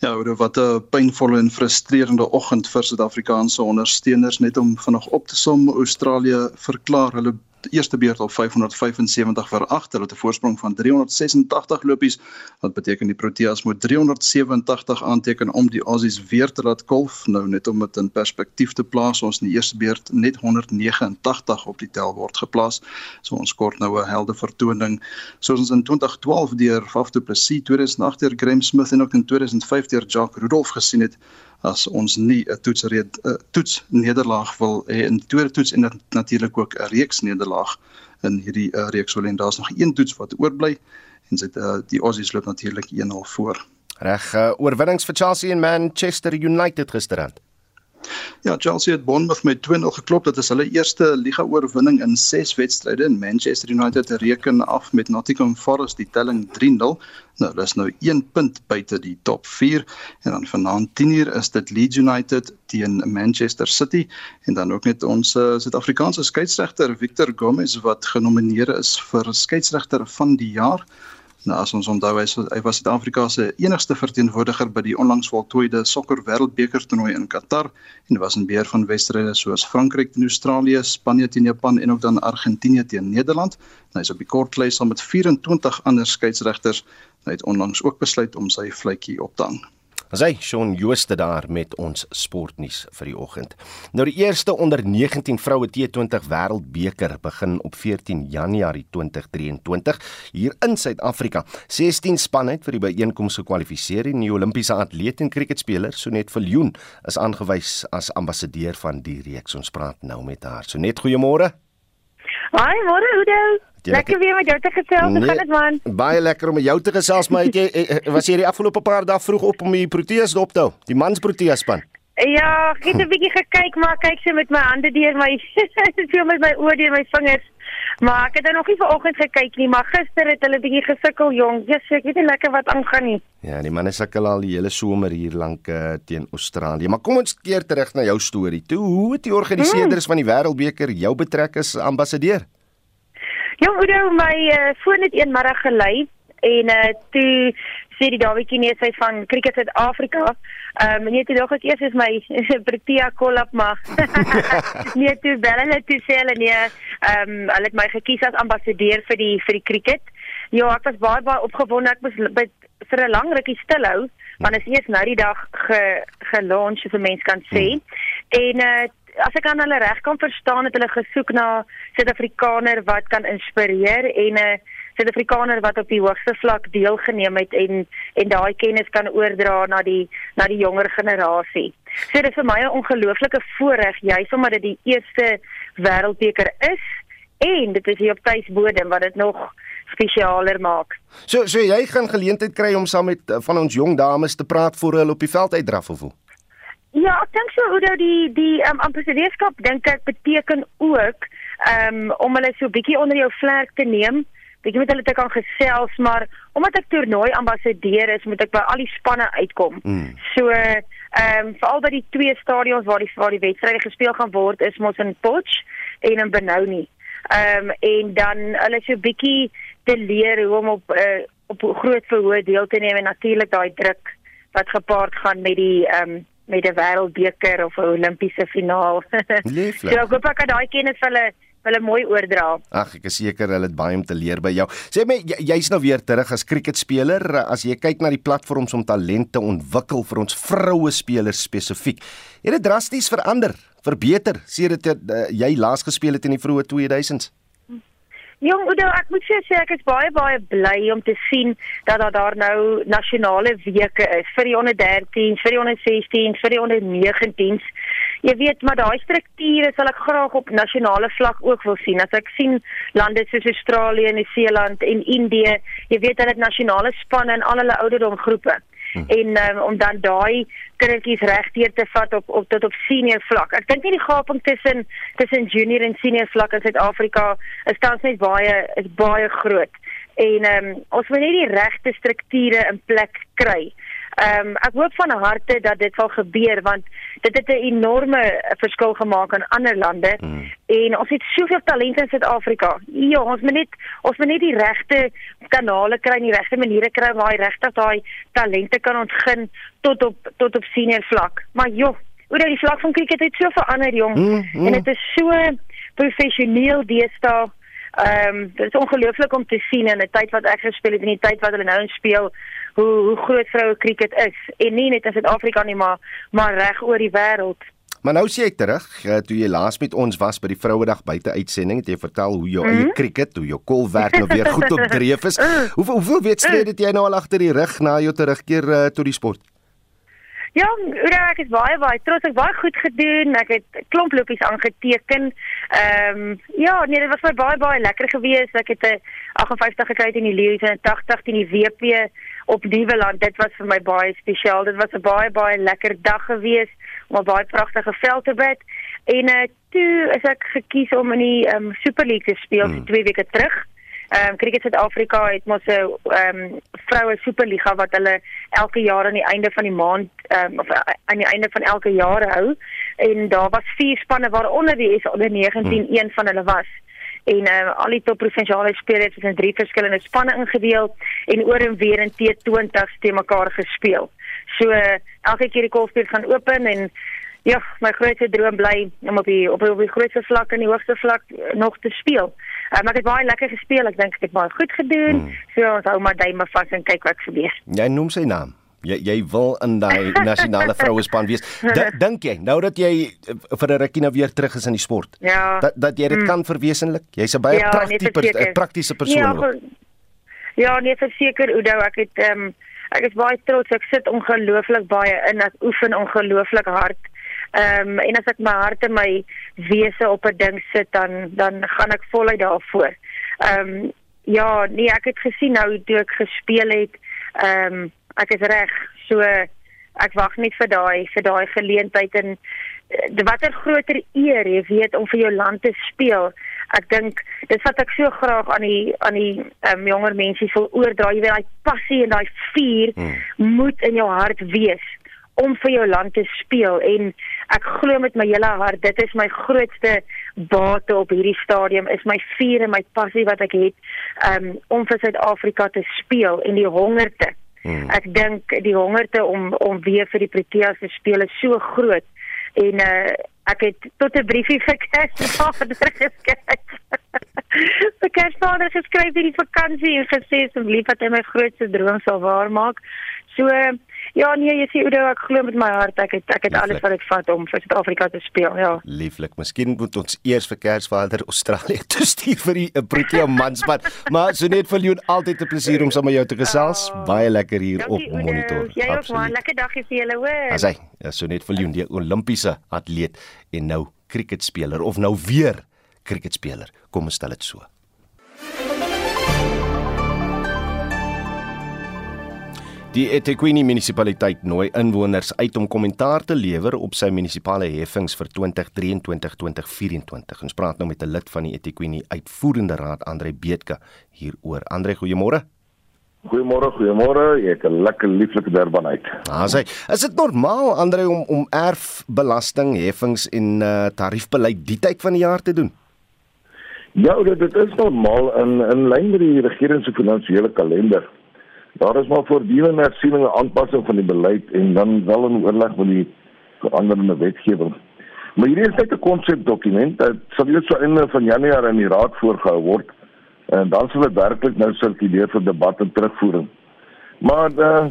Ja, oor wat 'n pynvolle en frustrerende oggend vir Suid-Afrikaanse ondersteuners net om vanoggend op te som Australië verklaar hulle eerste beurt op 575 vir 8 hulle het 'n voorsprong van 386 lopies. Wat beteken die Proteas moet 387 aanteken om die Aussies weer te laat golf nou net om dit in perspektief te plaas ons in die eerste beurt net 189 op die telbord geplaas. So ons kort nou 'n helde vertoning. Soos ons in 2012 deur Faf du Plessis 2008 deur Graham Smith en ook in 2005 deur Jacques Rudolph gesien het as ons nie 'n toetsreed 'n toets nederlaag wil hê in tweede toets en natuurlik ook 'n reeks nederlaag in hierdie uh, reeks wil en daar's nog een toets wat oorbly en dit uh, die Aussies loop natuurlik 1-0 voor. Reg, uh, oorwinnings vir Chelsea en Manchester United gisterand. Ja, Chelsea het Bournemouth met 2-0 geklop. Dit is hulle eerste liga-oorwinning in 6 wedstryde en Manchester United reken af met Nottingham Forest die telling 3-0. Nou, dis nou 1 punt buite die top 4 en dan vanaand 10uur is dit Leeds United teen Manchester City en dan ook net ons uh, Suid-Afrikaanse skeieregter Victor Gomez wat genomineer is vir skeieregter van die jaar. Nou as ons onthou hy, hy was Suid-Afrika se enigste verteenwoordiger by die onlangs voltooide sokker wêreldbeker toernooi in Qatar en was in beheer van wedstryde soos Frankryk teen Australië, Spanje teen Japan en ook dan Argentinië teen Nederland. Nou, hy is op die kortlys saam met 24 ander skeieregters. Hy het onlangs ook besluit om sy vletjie op te hang. As hy Shaun Jooste daar met ons sportnuus vir die oggend. Nou die eerste onder 19 vroue T20 wêreldbeker begin op 14 Januarie 2023 hier in Suid-Afrika. 16 spanne het vir die byeenkoms gekwalifiseer en die Olimpiese atleet en kriketspeler Sonet Viljoen is aangewys as ambassadeur van die reeks. Ons praat nou met haar. Sonet, goeiemôre. Haai, môre Oudo. Lekker weer met jou te gesels. Nee, gaan dit man? Baie lekker om met jou te gesels, maar jy eh, eh, was jy die afgelope paar dae vroeg op om die Proteas dop te hou? Die mans Proteas span. Ja, ek het 'n bietjie gekyk, maar kyk sy met my hande deur my sien met my oë deur my vingers. Maar ek het dan nog nie vanoggend gekyk nie, maar gister het hulle bietjie gesukkel, jong. Jesus, ek weet nie lekker wat aangaan nie. Ja, die manne sukkel al die hele somer hier lank uh, teen Australië. Maar kom ons keer terug na jou storie. Toe, hoe het die organiseerders hmm. van die Wêreldbeker jou betrek as ambassadeur? Jong, Oudo, my uh, foon het eenmiddag gelei En uh toe sê die Dawietjie nee sy van Cricket Suid-Afrika. Ehm um, nee toe dog ek eers is my Protea kollap maar. nee toe bel hulle toe sê hulle nee, ehm um, hulle het my gekies as ambassadeur vir die vir die cricket. Ja, ek was baie baie opgewonde. Ek was by, vir 'n lang rukkie stil hou want is eers nou die dag ge gelaunch as 'n mens kan sê. Hmm. En uh as ek aan hulle reg kan verstaan het hulle gesoek na Suid-Afrikaner wat kan inspireer en 'n uh, Suid-Afrikaner wat op die hoogste vlak deelgeneem het en en daai kennis kan oordra na die na die jonger generasie. So dit is vir my 'n ongelooflike voorreg juis omdat dit die eerste wêreldbeker is en dit is hier op tuisbodem wat dit nog spesialer maak. So so jy gaan geleentheid kry om saam met uh, van ons jong dames te praat voor hulle op die veld uitdraf of hoe? Ja, ek dink so hoe die die um, ambassadeurskap dink ek beteken ook um, om hulle so bietjie onder jou vlerk te neem, bietjie met hulle te kan gesels, maar omdat ek toernooi ambassadeur is, moet ek by al die spanne uitkom. Mm. So ehm um, veral by die twee stadions waar die waar die wedstryde gespeel gaan word is mos in Potch en in Benoni. Ehm um, en dan hulle so bietjie te leer hoe om op uh, op groot verhoor deel te neem en natuurlik daai druk wat gepaard gaan met die ehm um, met 'n wêreldbeker of 'n Olimpiese finaal. so ek hoop ek kan daai kennis vir hulle hulle mooi oordra. Ag, ek is seker hulle het baie om te leer by jou. Sê my jy's nou weer terug as cricketspeler as jy kyk na die platforms om talente ontwikkel vir ons vroue spelers spesifiek. Het dit drasties verander, verbeter sedert uh, jy laas gespeel het in die vroeë 2000s? Jong, Udo, ek moet sê ek is baie baie bly om te sien dat daar daar nou nasionale weke is vir die onder 13, vir die onder 16, vir die onder 19. Jy weet, maar daai strukture sal ek graag op nasionale vlak ook wil sien. As ek sien lande soos Australië, Nieu-Seeland en Indië, jy weet hulle het nasionale spanne in al hulle ouderdomgroepe. Hmm. en um, om dan daai kindertjies regdeur te vat op op tot op senior vlak. Ek dink nie die gaping tussen tussen junior en senior vlak in Suid-Afrika is tans net baie is baie groot. En um, ons moet net die regte strukture in plek kry. Ehm um, ek hoop van harte dat dit sal gebeur want dit het 'n enorme verskil gemaak aan ander lande mm. en ons het soveel talente in Suid-Afrika. Ja, ons moet net ons moet net die regte kanale kry, die regte maniere kry waar hy regtig daai talente kan ontgin tot op tot op senior vlak. Maar joh, oor die vlak van cricket het so verander jong mm, mm. en dit is so professioneel deesdae. Ehm um, dit is ongelooflik om te sien in 'n tyd wat ek gespeel het en die tyd wat hulle nou speel hoe hoe groot vroue cricket is en nie net in Suid-Afrika nie maar maar reg oor die wêreld. Maar nou sê ek terug, eh, toe jy laas met ons was by die Vrouedag buite uitsending, het jy vertel hoe jou mm -hmm. eie cricket, hoe jou kolwerk nou weer goed op dreef is. Hoeveel hoeveel wedstryde het jy nou al agter die rug na jou terugkeer uh, tot die sport? Ja, ek is baie baie trots. Ek baie goed gedoen. Ek het klomp lopies aangeteken. Ehm um, ja, nee, dit was vir baie baie lekker geweest. Ek het 'n 58 gekry in die Leeu's en 'n 80 in die WP op Nieuweland. Dit was vir my baie spesiaal. Dit was 'n baie baie lekker dag geweest om 'n baie pragtige veld te bid. En uh, toe is ek gekies om in die um, Super League te speel hmm. twee weke terug. Ehm um, Cricket Suid-Afrika het mos 'n ehm um, vroue superliga wat hulle elke jaar aan die einde van die maand ehm um, of uh, aan die einde van elke jaar hou en daar was vier spanne waaronder die is onder 19 hmm. een van hulle was en uh, al die top provinsiale spelers het in drie verskillende spanne ingedeel en oor en weer in T20 te mekaar gespeel. So uh, elke keer die golfspeel gaan open en ja, my grootste droom bly om op die op, op die grootste vlak en die hoogste vlak nog te speel. Uh, maar ek het baie lekker gespeel. Ek dink ek het baie goed gedoen. Hmm. So ons hou maar duime vas en kyk wat gebeur. Jy noem sy naam. Jy jy wil in daai nasionale vrouespan wees. Dink jy nou dat jy eh, vir 'n rukkie nou weer terug is in die sport? Ja. Dat dat jy dit hmm. kan verwesenlik. Jy's 'n baie ja, praktiese nee, praktiese persoon. Ja, ver, ja, nee, verseker Oudo, ek het ehm um, ek is baie trots. Ek sit ongelooflik baie in. Ek oefen ongelooflik hard. Ehm um, en as ek my hart en my wese op 'n ding sit dan dan gaan ek voluit daarvoor. Ehm um, ja, nee, ek het gesien nou toe ek gespeel het. Ehm um, ek is reg. So ek wag net vir daai vir daai geleentheid en de eh, watter groter eer jy weet om vir jou land te speel. Ek dink dit vat ek so graag aan die aan die um, jonger mense wil oordra. Jy weet daai passie en daai vuur hmm. moet in jou hart wees om vir jou land te speel en ek glo met my hele hart dit is my grootste bate op hierdie stadium is my vuur en my passie wat ek het um, om vir Suid-Afrika te speel en die hongerte. Hmm. Ek dink die hongerte om om weer vir die Proteas te speel is so groot en uh, ek het tot 'n briefie vir Kersvader geskryf. vir Kersvader geskryf hierdie vakansie en gesê asseblief dat hy my grootste droom sal waarmaak. So uh, Ja nee, jy sien Oudo, ek glo met my hart ek het ek het Lieflik. alles wat ek vat om vir Suid-Afrika te speel, ja. Lieflik. Miskien moet ons eers vir Kersvader Australië toe stuur vir die Protea manspad. maar so net vir Leon altyd 'n plesier om saam met jou te gesels. Oh, Baie lekker hier op Udo. monitor. Jy ook man, lekker dagie vir julle hoor. Asai, ja, so net vir Leon die Olimpiese atleet en nou kriketspeler of nou weer kriketspeler. Kom ons stel dit so. Die eThekwini munisipaliteit nooi inwoners uit om kommentaar te lewer op sy munisipale heffings vir 2023-2024. Ons praat nou met 'n lid van die eThekwini uitvoerende raad, Andre Beetke, hieroor. Andre, goeiemôre. Goeiemôre, goeiemôre. Ek 'n lekker lieflike Durban uit. Ah, sê, is dit normaal Andre om om erfbelasting, heffings en uh, tariefbeleid die tyd van die jaar te doen? Ja, dit is normaal in in lyn met die regering se finansiële kalender. Daar is maar voortdurende hersiening en aanpassing van die beleid en dan wel in oorleg met die veranderende wetgewing. Maar hierdie is net 'n konsepdokument. Dit sal eers so einde van Januarie in die raad voorgehou word en dan sal dit werklik nou sirkuleer vir debat en terugvoering. Maar uh,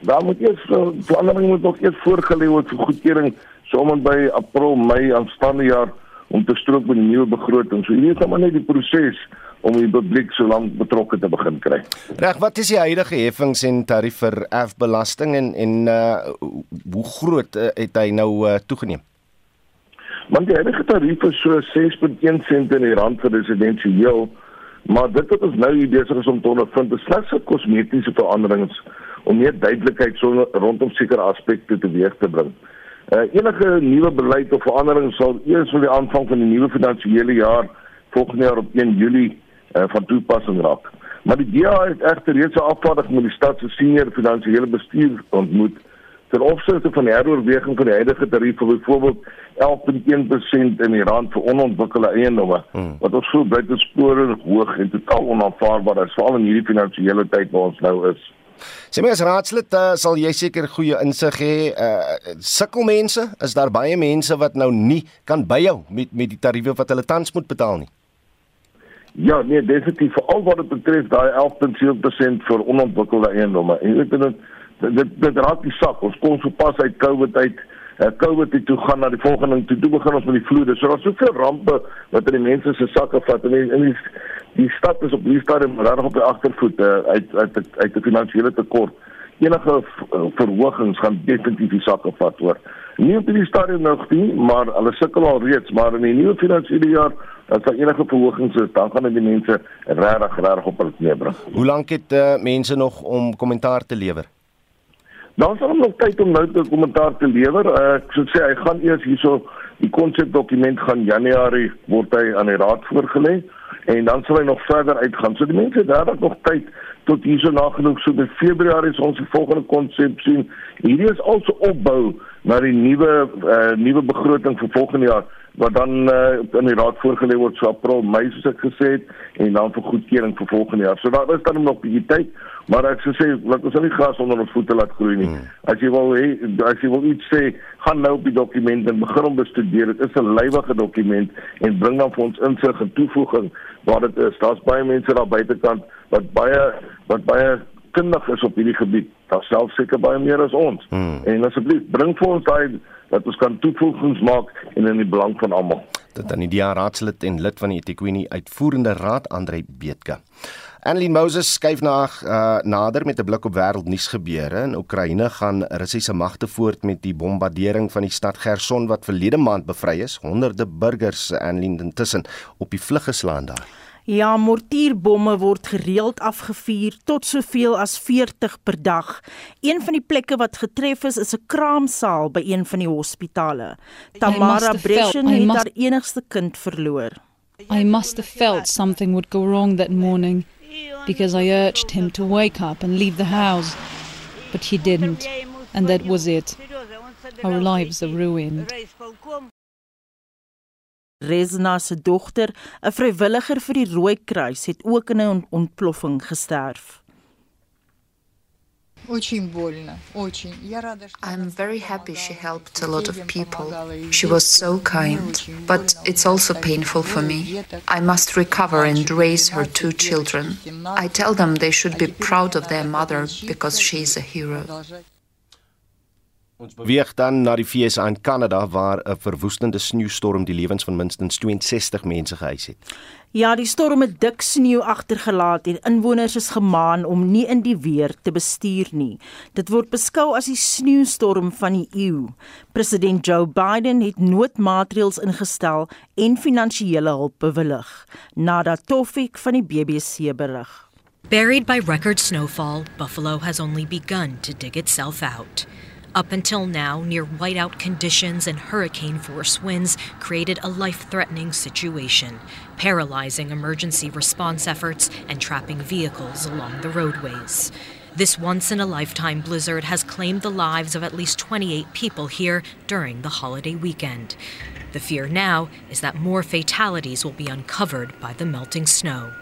daar moet eers uh, verandering moet nog eers voorgelê word vir goedkeuring sommer by April, Mei aanstaande jaar om te strook met die nuwe begroting. So hierdie is maar net die proses om die publiek so lank betrokke te begin kry. Reg, wat is die huidige heffings en tarief vir erfbelasting en en uh hoe groot uh, het hy nou uh, toegeneem? Want die huidige tarief is so 6.1 sent in die rand vir residensieel, maar dit wat ons nou hier besig is om te ondervind, is slegs 'n kosmetiese veranderings om meer duidelikheid so rondom sekere aspekte teweeg te bring. Uh enige nuwe beleid of verandering sal eers vir die aanvang van die nuwe finansiële jaar volgende jaar op 1 Julie uh, van toepassing raak. Maar die DA het egter reeds 'n afvaardiging met die stad se senior finansiële bestuur ontmoet ter opsigte van die heroorweging van die huidige tarief vir byvoorbeeld 11.1% in die rand vir onontwikkelde eiendomme hmm. wat ons voel buitensporig hoog en totaal onaanvaarbaar is veral in hierdie finansiële tyd waar ons nou is. Sê my as raadslid uh, sal jy seker goeie insig hê. Uh, sukkel mense, is daar baie mense wat nou nie kan byhou met met die tariewe wat hulle tans moet betaal nie. Ja, nee, definitief veral wat dit betref daai 11.7% vir onontwikkelde eiendomme. En weet dit dit dit raak die sak. Ons kom so pas uit COVID uit. Uh, COVID het toe gaan na die volgende toe toe begin ons met die vloede. So daar's soveel rampe wat in die mense se sakke vat en in die die stad is op hierdie stadium regtig op die agtervoet uh, uit uit uit 'n finansiële tekort. Enige uh, verhogings gaan definitief die sakke vat hoor. Nie op hierdie stadium nog nie, maar hulle sukkel al reeds, maar in die nuwe finansiële jaar as daar enige verhogings is, dan gaan dit die mense regtig regtig op hulle neerbring. Hoe lank het uh, mense nog om kommentaar te lewer? Dan sal ons nog tyd om nou te kommentaar te lewer. Uh, ek sou sê hy gaan eers hierso die konsepdokument gaan Januarie word hy aan die raad voorgelê en dan sal hy nog verder uitgaan. So die mense het daar nog tyd tot hierso nagenoeg so by Februarie is ons die volgende konsep sien. Hierdie is also opbou na die nuwe uh, nuwe begroting vir volgende jaar wat dan uh, in die raad voorgelê word so April, Mei soos ek gesê het en dan vir goedkeuring vir volgende jaar. So daar is dan nog 'n bietjie tyd, maar ek sou sê laat ons nie gras onder ons voete laat groei nie. Hmm. As jy wil hê as jy wil iets sê, gaan nou op die dokument en begin om bestudeer. Dit is 'n lywige dokument en bring dan vir ons insig en toevoeging waar dit is. Daar's baie mense daar buitekant wat baie wat baie kundig is op hierdie gebied. Daar self seker baie meer as ons. Hmm. En asseblief bring vir ons daai dat ons kan toevoegings maak en in die belang van almal. Dit dan die DA raadslid en lid van die eThekwini uitvoerende raad Andre Beetke. Annelien Moses skuif na uh, nader met 'n blik op wêreldnuus gebeure. In Oekraïne gaan Russiese magte voort met die bombardering van die stad Gerson wat verlede maand bevry is. Honderde burgers Annelien intussen op die vlug geslaan daar. Ja, mortierbomme word gereeld afgevuur tot soveel as 40 per dag. Een van die plekke wat getref is, is 'n kraamsaal by een van die hospitale. Tamara Breshen het haar enigste kind verloor. I must have felt something would go wrong that morning because I urged him to wake up and leave the house, but he didn't, and that was it. Our lives are ruined. Resna se dogter, 'n vrywilliger vir die Rooikruis, het ook in 'n ontploffing gesterf. I'm very happy she helped a lot of people. She was so kind, but it's also painful for me. I must recover and raise her two children. I tell them they should be proud of their mother because she is a hero. Ons beweeg dan na die VSA in Kanada waar 'n verwoestende sneeustorm die lewens van minstens 62 mense geëis het. Ja, die storm het dik sneeu agtergelaat en inwoners is gemaan om nie in die weer te bestuur nie. Dit word beskou as die sneeustorm van die eeu. President Joe Biden het noodmaatreëls ingestel en finansiële hulp bewillig. Nada Tofik van die BBC berig. Buried by record snowfall, Buffalo has only begun to dig itself out. Up until now, near whiteout conditions and hurricane force winds created a life threatening situation, paralyzing emergency response efforts and trapping vehicles along the roadways. This once in a lifetime blizzard has claimed the lives of at least 28 people here during the holiday weekend. The fear now is that more fatalities will be uncovered by the melting snow.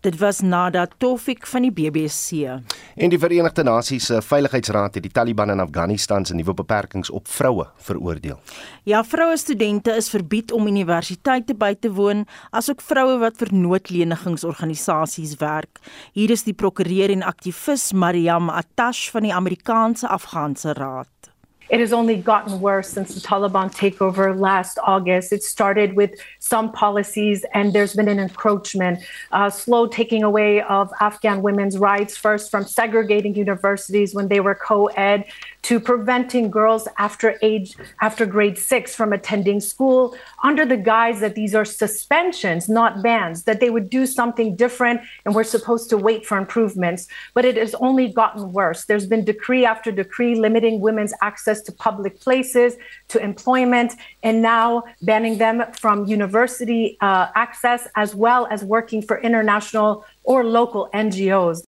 Dit was Nada Tofik van die BBC. En die Verenigde Nasies se Veiligheidsraad het die Taliban in Afghanistan se nuwe beperkings op vroue veroordeel. Ja, vroue studente is verbied om universiteite by te woon, asook vroue wat vir noodlenigingsorganisasies werk. Hier is die prokureur en aktivis Mariam Atash van die Amerikaanse Afghaanse Raad. It has only gotten worse since the Taliban takeover last August. It started with some policies, and there's been an encroachment, uh, slow taking away of Afghan women's rights, first from segregating universities when they were co ed to preventing girls after age after grade 6 from attending school under the guise that these are suspensions not bans that they would do something different and we're supposed to wait for improvements but it has only gotten worse there's been decree after decree limiting women's access to public places to employment and now banning them from university uh, access as well as working for international or local NGOs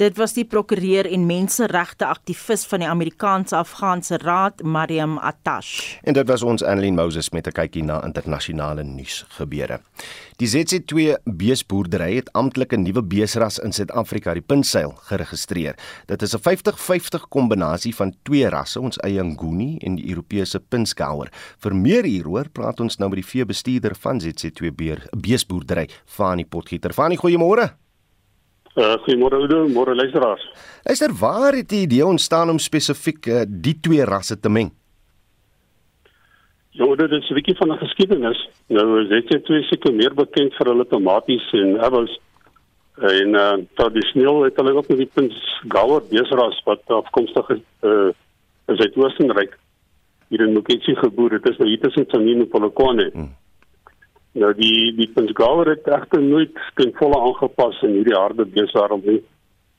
Dit was die prokureur en menseregte aktivis van die Amerikaanse Afghaanse Raad, Mariam Atash. En dit was ons Annelien Moses met 'n kykie na internasionale nuus gebeure. Die ZC2 beesboerdery het amptelik 'n nuwe beesras in Suid-Afrika, die Pinseil, geregistreer. Dit is 'n 50-50 kombinasie van twee rasse, ons eie Nguni en die Europese Pinskouer. Vir meer hieroor praat ons nou met die veebestuurder van ZC2 beesboerdery, Fanie Potgieter. Fanie, goeiemôre. Uh, goeiemôre Oudo, môre luisteraars. Luister, waar het die idee ontstaan om spesifiek uh, die twee rasse te meng? Ja, dit is 'n bietjie van 'n geskiedenis. Nou is dit twee seker meer bekend vir hulle tomaties en appels. En uh, tradisioneel het hulle ook met die Pins Gauer beesras wat afkomstig is uh, uit Suid-Oostenryk hier in Moketsi geboor. Dit is nou hier tussen Tsamini en Polokwane. Hmm. Nou die die Pinsgauer het egter nooit ten volle aangepas in hierdie harde beeswêreld nie,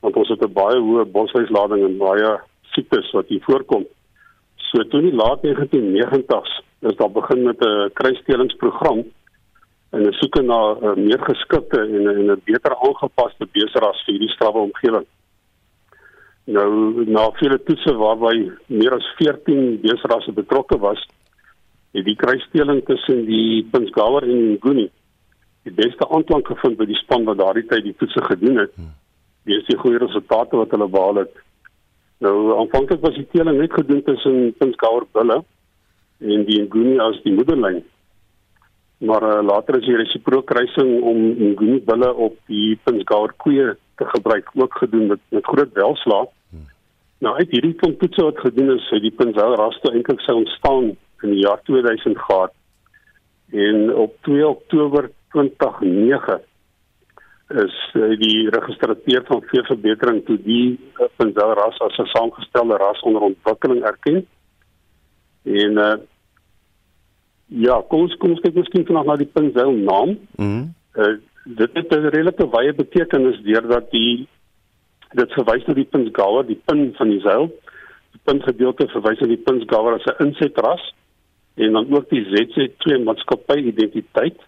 want ons het 'n baie hoë boshuislading en baie siektes wat hier voorkom. So toe in die laat 1990s is daar begin met 'n kruisdelingsprogram en 'n soeke na 'n meer geskikte en 'n 'n beter aangepaste beesras vir hierdie strawwe omgewing. Nou na vele toetse waarby meer as 14 beesrasse betrokke was, het die kruisstelling tussen die Pinsgauer en die Nguni die beste aanklank gevind by die span wat daardie tyd die toetse gedoen het. Wie is die goeie resultate wat hulle behaal het? Nou aanvanklik was die teeling net gedoen tussen Pinsgauer bulle en die Nguni as die moederlyn. Maar uh, later is die resiprokruising om Nguni bulle op die Pinsgauer koeie te gebruik ook gedoen met met groot welslaag. Nou uit hierdie toetse wat gedoen is, het die Pinsgauer ras toe eintlik sou ontstaan in die jaar 2000 gehad. En op 2 Oktober 2009 is uh, die registreer van veeverbetering toe die uh, Pinsel ras as 'n saamgestelde ras onder ontwikkeling erken. En uh, ja, kom ons kom ons kyk miskien vanaand na die Pinsel naam. Mhm. Mm uh, dit het 'n redelike wye betekenis deurdat die dit verwys na die Pinsgauer, die pin van die seil. Die pingedeelte verwys na die Pinsgauer as 'n insetras en dan ook die ZC2 maatskappy identiteit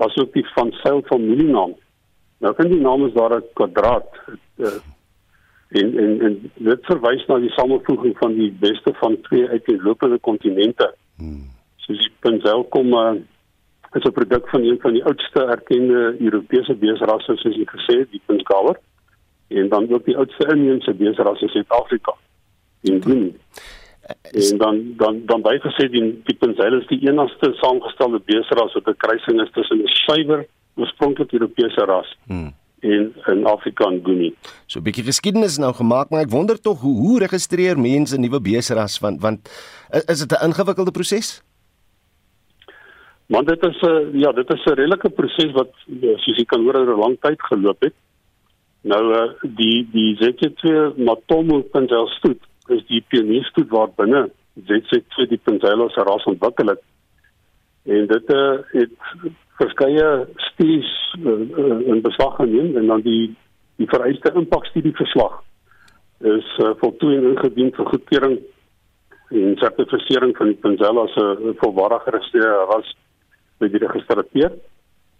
asook die van seil familienaam. Nou kan die naam is daar 'n kwadraat uh, en en en dit verwys na die samevoeging van die beste van twee uiteenlopende kontinente. Hmm. Soos die Pinsel kom uh, is 'n produk van een van die oudste erkende Europese beesrasse soos jy gesê het, die Pinsgauer. En dan ook die oudste inheemse beesras in Suid-Afrika. In Guinea. En dan dan dan bygesê die die Pinsel is die enigste saamgestelde beesras wat 'n kruising is tussen 'n suiwer oorspronklik Europese ras. Hmm en in Afrika en Guinea. So 'n bietjie geskiedenis nou gemaak, maar ek wonder tog hoe hoe registreer mense 'n nuwe beesras want want is dit 'n ingewikkelde proses? Want dit is 'n ja, dit is 'n redelike proses wat soos jy kan hoor oor 'n lang tyd geloop het. Nou uh, die die ZC2 Matomo Pinsel stoet is die pionierstoet waar binne ZC2 die 'n ras ontwikkel het. En dit uh, het verskeie studies uh, in beslag geneem en dan die die vereiste impakstudie verslag is uh, voltooi en ingedien vir goedkeuring en sertifisering van die Pinsel as 'n volwaardige geregistreerde ras by die registreer.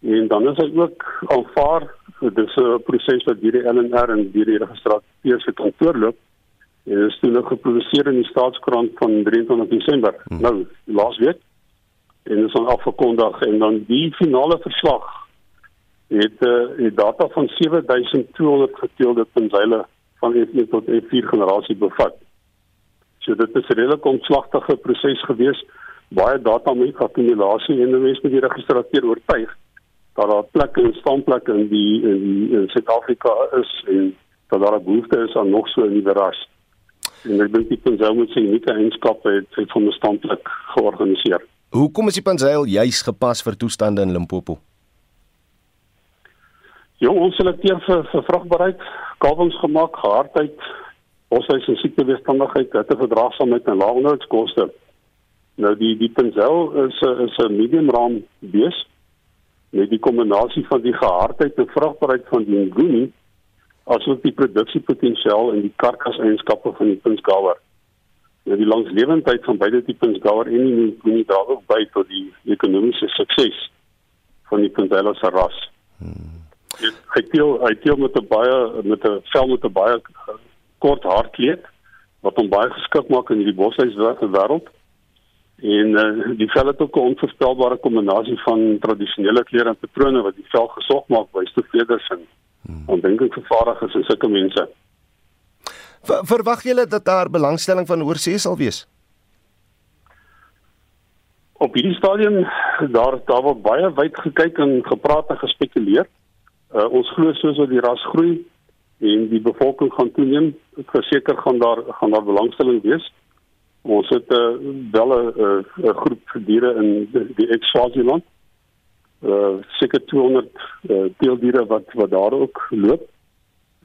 En dan is hy ook aanvaar dis 'n proses wat deur die LNR en deur die registreer se kantoor loop. En is toe nou gepubliseer in die staatskoerant van 23 Desember. Hmm. Nou, laasweek en is dan afgekondig en dan die finale verslag het uh, het data van 7200 geteelde pensyle van F1 tot F4 generasie bevat. So dit is 'n redelik omslagtige proses gewees, baie data met akkumulasie en mense met die registrateur oortuig dat daar plekke en standplekke in die in Suid-Afrika is en dat daar 'n behoefte is aan nog so 'n nuwe ras. En ek dink die pensel moet sy unieke eienskappe het, 'n standplek georganiseer. Hoekom is die panseil juis gepas vir toestande in Limpopo? Jong, ons selekteer vir vir vrugbaarheid, kalwings gemaak, gehardheid, boshuis en siekteweerstandigheid, dit het verdraagsaamheid en lae onderhoudskoste. Nou die die panseil is is 'n medium ram bees met die kombinasie van die gehardheid en vrugbaarheid van die nguni asook die produksiepotensiaal en die karkaseienskappe van die pinsgauer ja, die langslewendheid van beide tipes daar en nie nie dra ook by tot die ekonomiese sukses van die Pindela se ras. Hmm. Hy deel hy deel met 'n baie met 'n vel met 'n baie kort haarkleed wat hom baie geskik maak in hierdie boshuis wêreld. En uh, die vel het ook 'n onvoorspelbare kombinasie van tradisionele klere en patrone wat die vel gesog maak by stoeveders en hmm. ontdekkingsvervaardigers en sulke mense. Ver, verwag julle dat daar belangstelling van oorsee sal wees? Op hierdie stadium daar daar word baie wyd gekyk en gepraat en gespekuleer. Uh, ons glo soos wat die ras groei en die bevolking gaan toeneem, verseker gaan daar gaan daar belangstelling wees. Ons het uh, wel 'n uh, groep diere in die, die Eswatini. Uh seker 200 uh, deeldiere wat wat daar ook loop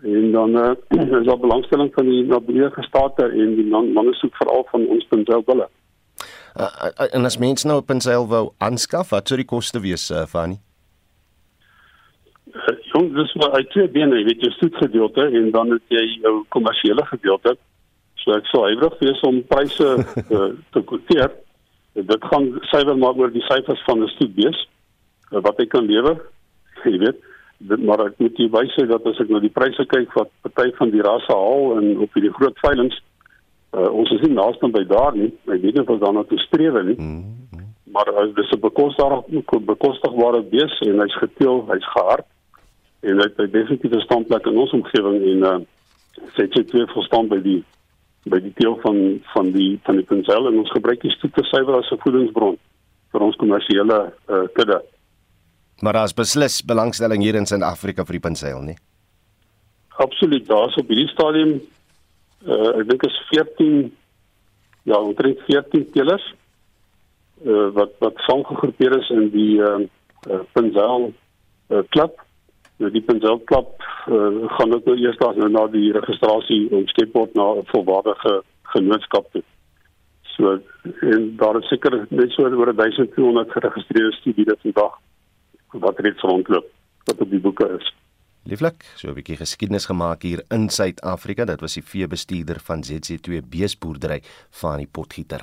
en dan uh, is daar belangstelling van die naburige state en die manne soek veral van ons penseelbulle. Uh, uh, en as mense nou 'n penseel wou aanskaf, wat sou die koste wees uh, van nie? Uh, jong, dis maar uit twee bene, weet jy, stoet gedeelte en dan het jy jou kommersiële gedeelte. So ek sou ewig wees om pryse uh, te kwoteer. Dit gaan suiwer maar oor die syfers van 'n stoetbees uh, wat ek kan lewer. Jy weet, dit maar ek moet jy wys dat as ek nou die pryse kyk wat party van die rasse haal en op hierdie groot veilinge uh, ons is nie naaste by daar nie ek weet nie of ons daarna toe streef nie mm -hmm. maar as dis 'n bekostigbare bekostigbare bees en hy's geteel hy's gehard en hy het definitief 'n standplek in ons omgewing en uh, sê jy twee verstaan by die by die deel van van die van die pensel en ons gebruik die stoete suiwer as 'n voedingsbron vir ons kommersiële uh, kudde Maar daar's beslis belangstelling hier in Suid-Afrika vir die pinseil, nie? Absoluut, daar's op hierdie stadium uh ek dink is 14 ja, omtrent 14 teelers uh wat wat saamgegroepeer is in die uh, uh pinseil uh, klub. Nou die pinseil klub uh gaan ook nou eers daar nou na die registrasie omskep word na 'n volwaardige genootskap toe. So en daar is seker net so oor 1200 geregistreerde studies vandag wat reeds rondloop wat op die boeke is. Lieflik, so 'n bietjie geskiedenis gemaak hier in Suid-Afrika. Dit was die veebestuurder van ZC2 beesboerdery van die Potgieter.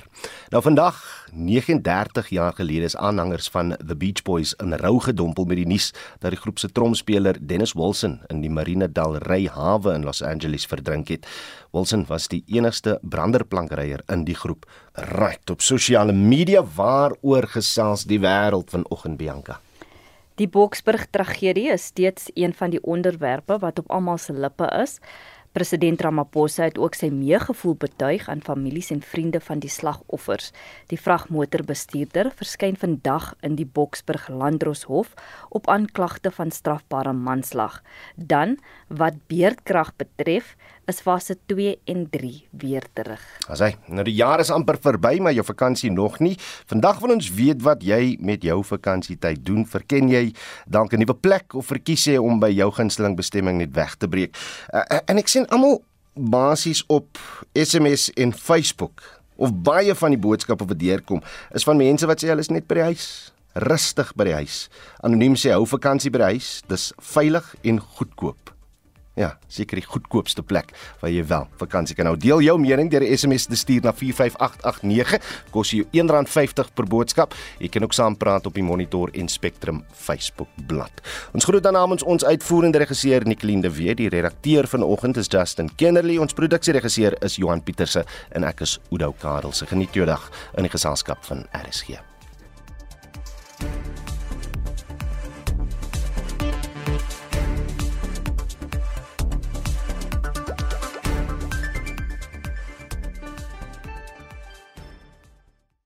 Nou vandag, 39 jaar gelede is aanhangers van The Beach Boys in rou gedompel met die nuus dat die groep se tromspeler Dennis Wilson in die Marina Del Rey hawe in Los Angeles verdrink het. Wilson was die enigste branderplankryer in die groep. Right op sosiale media waaroor gesels die wêreld vanoggend Bianca. Die Boksburg tragedie is steeds een van die onderwerpe wat op almal se lippe is. President Ramaphosa het ook sy meegevoel betuig aan families en vriende van die slagoffers. Die vragmotorbestuurder verskyn vandag in die Boksburg Landdroshof op aanklagte van strafbare manslag. Dan wat beerdkrag betref, is fase 2 en 3 weer terug. As hy, nou die jaar is amper verby, maar jou vakansie nog nie. Vandag wil ons weet wat jy met jou vakansietyd doen. Verken jy dalk 'n nuwe plek of verkies jy om by jou gunsteling bestemming net weg te breek? Uh, en ek sien almal basies op SMS en Facebook of baie van die boodskappe wat deurkom is van mense wat sê hulle is net by die huis rustig by die huis. Anoniem sê hou vakansie by die huis, dis veilig en goedkoop. Ja, seker die goedkoopste plek waar jy wel vakansie kan hou. Deel jou mening deur 'n SMS te stuur na 45889. Kos jou R1.50 per boodskap. Jy kan ook saampraat op die Monitor en Spectrum Facebook bladsy. Ons groet dan namens ons uitvoerende regisseur Nicoline de Wet, die redakteur vanoggend is Justin Kennerly, ons produksieregisseur is Johan Pieterse en ek is Udo Karelse. Geniet jou dag in die geselskap van RSG.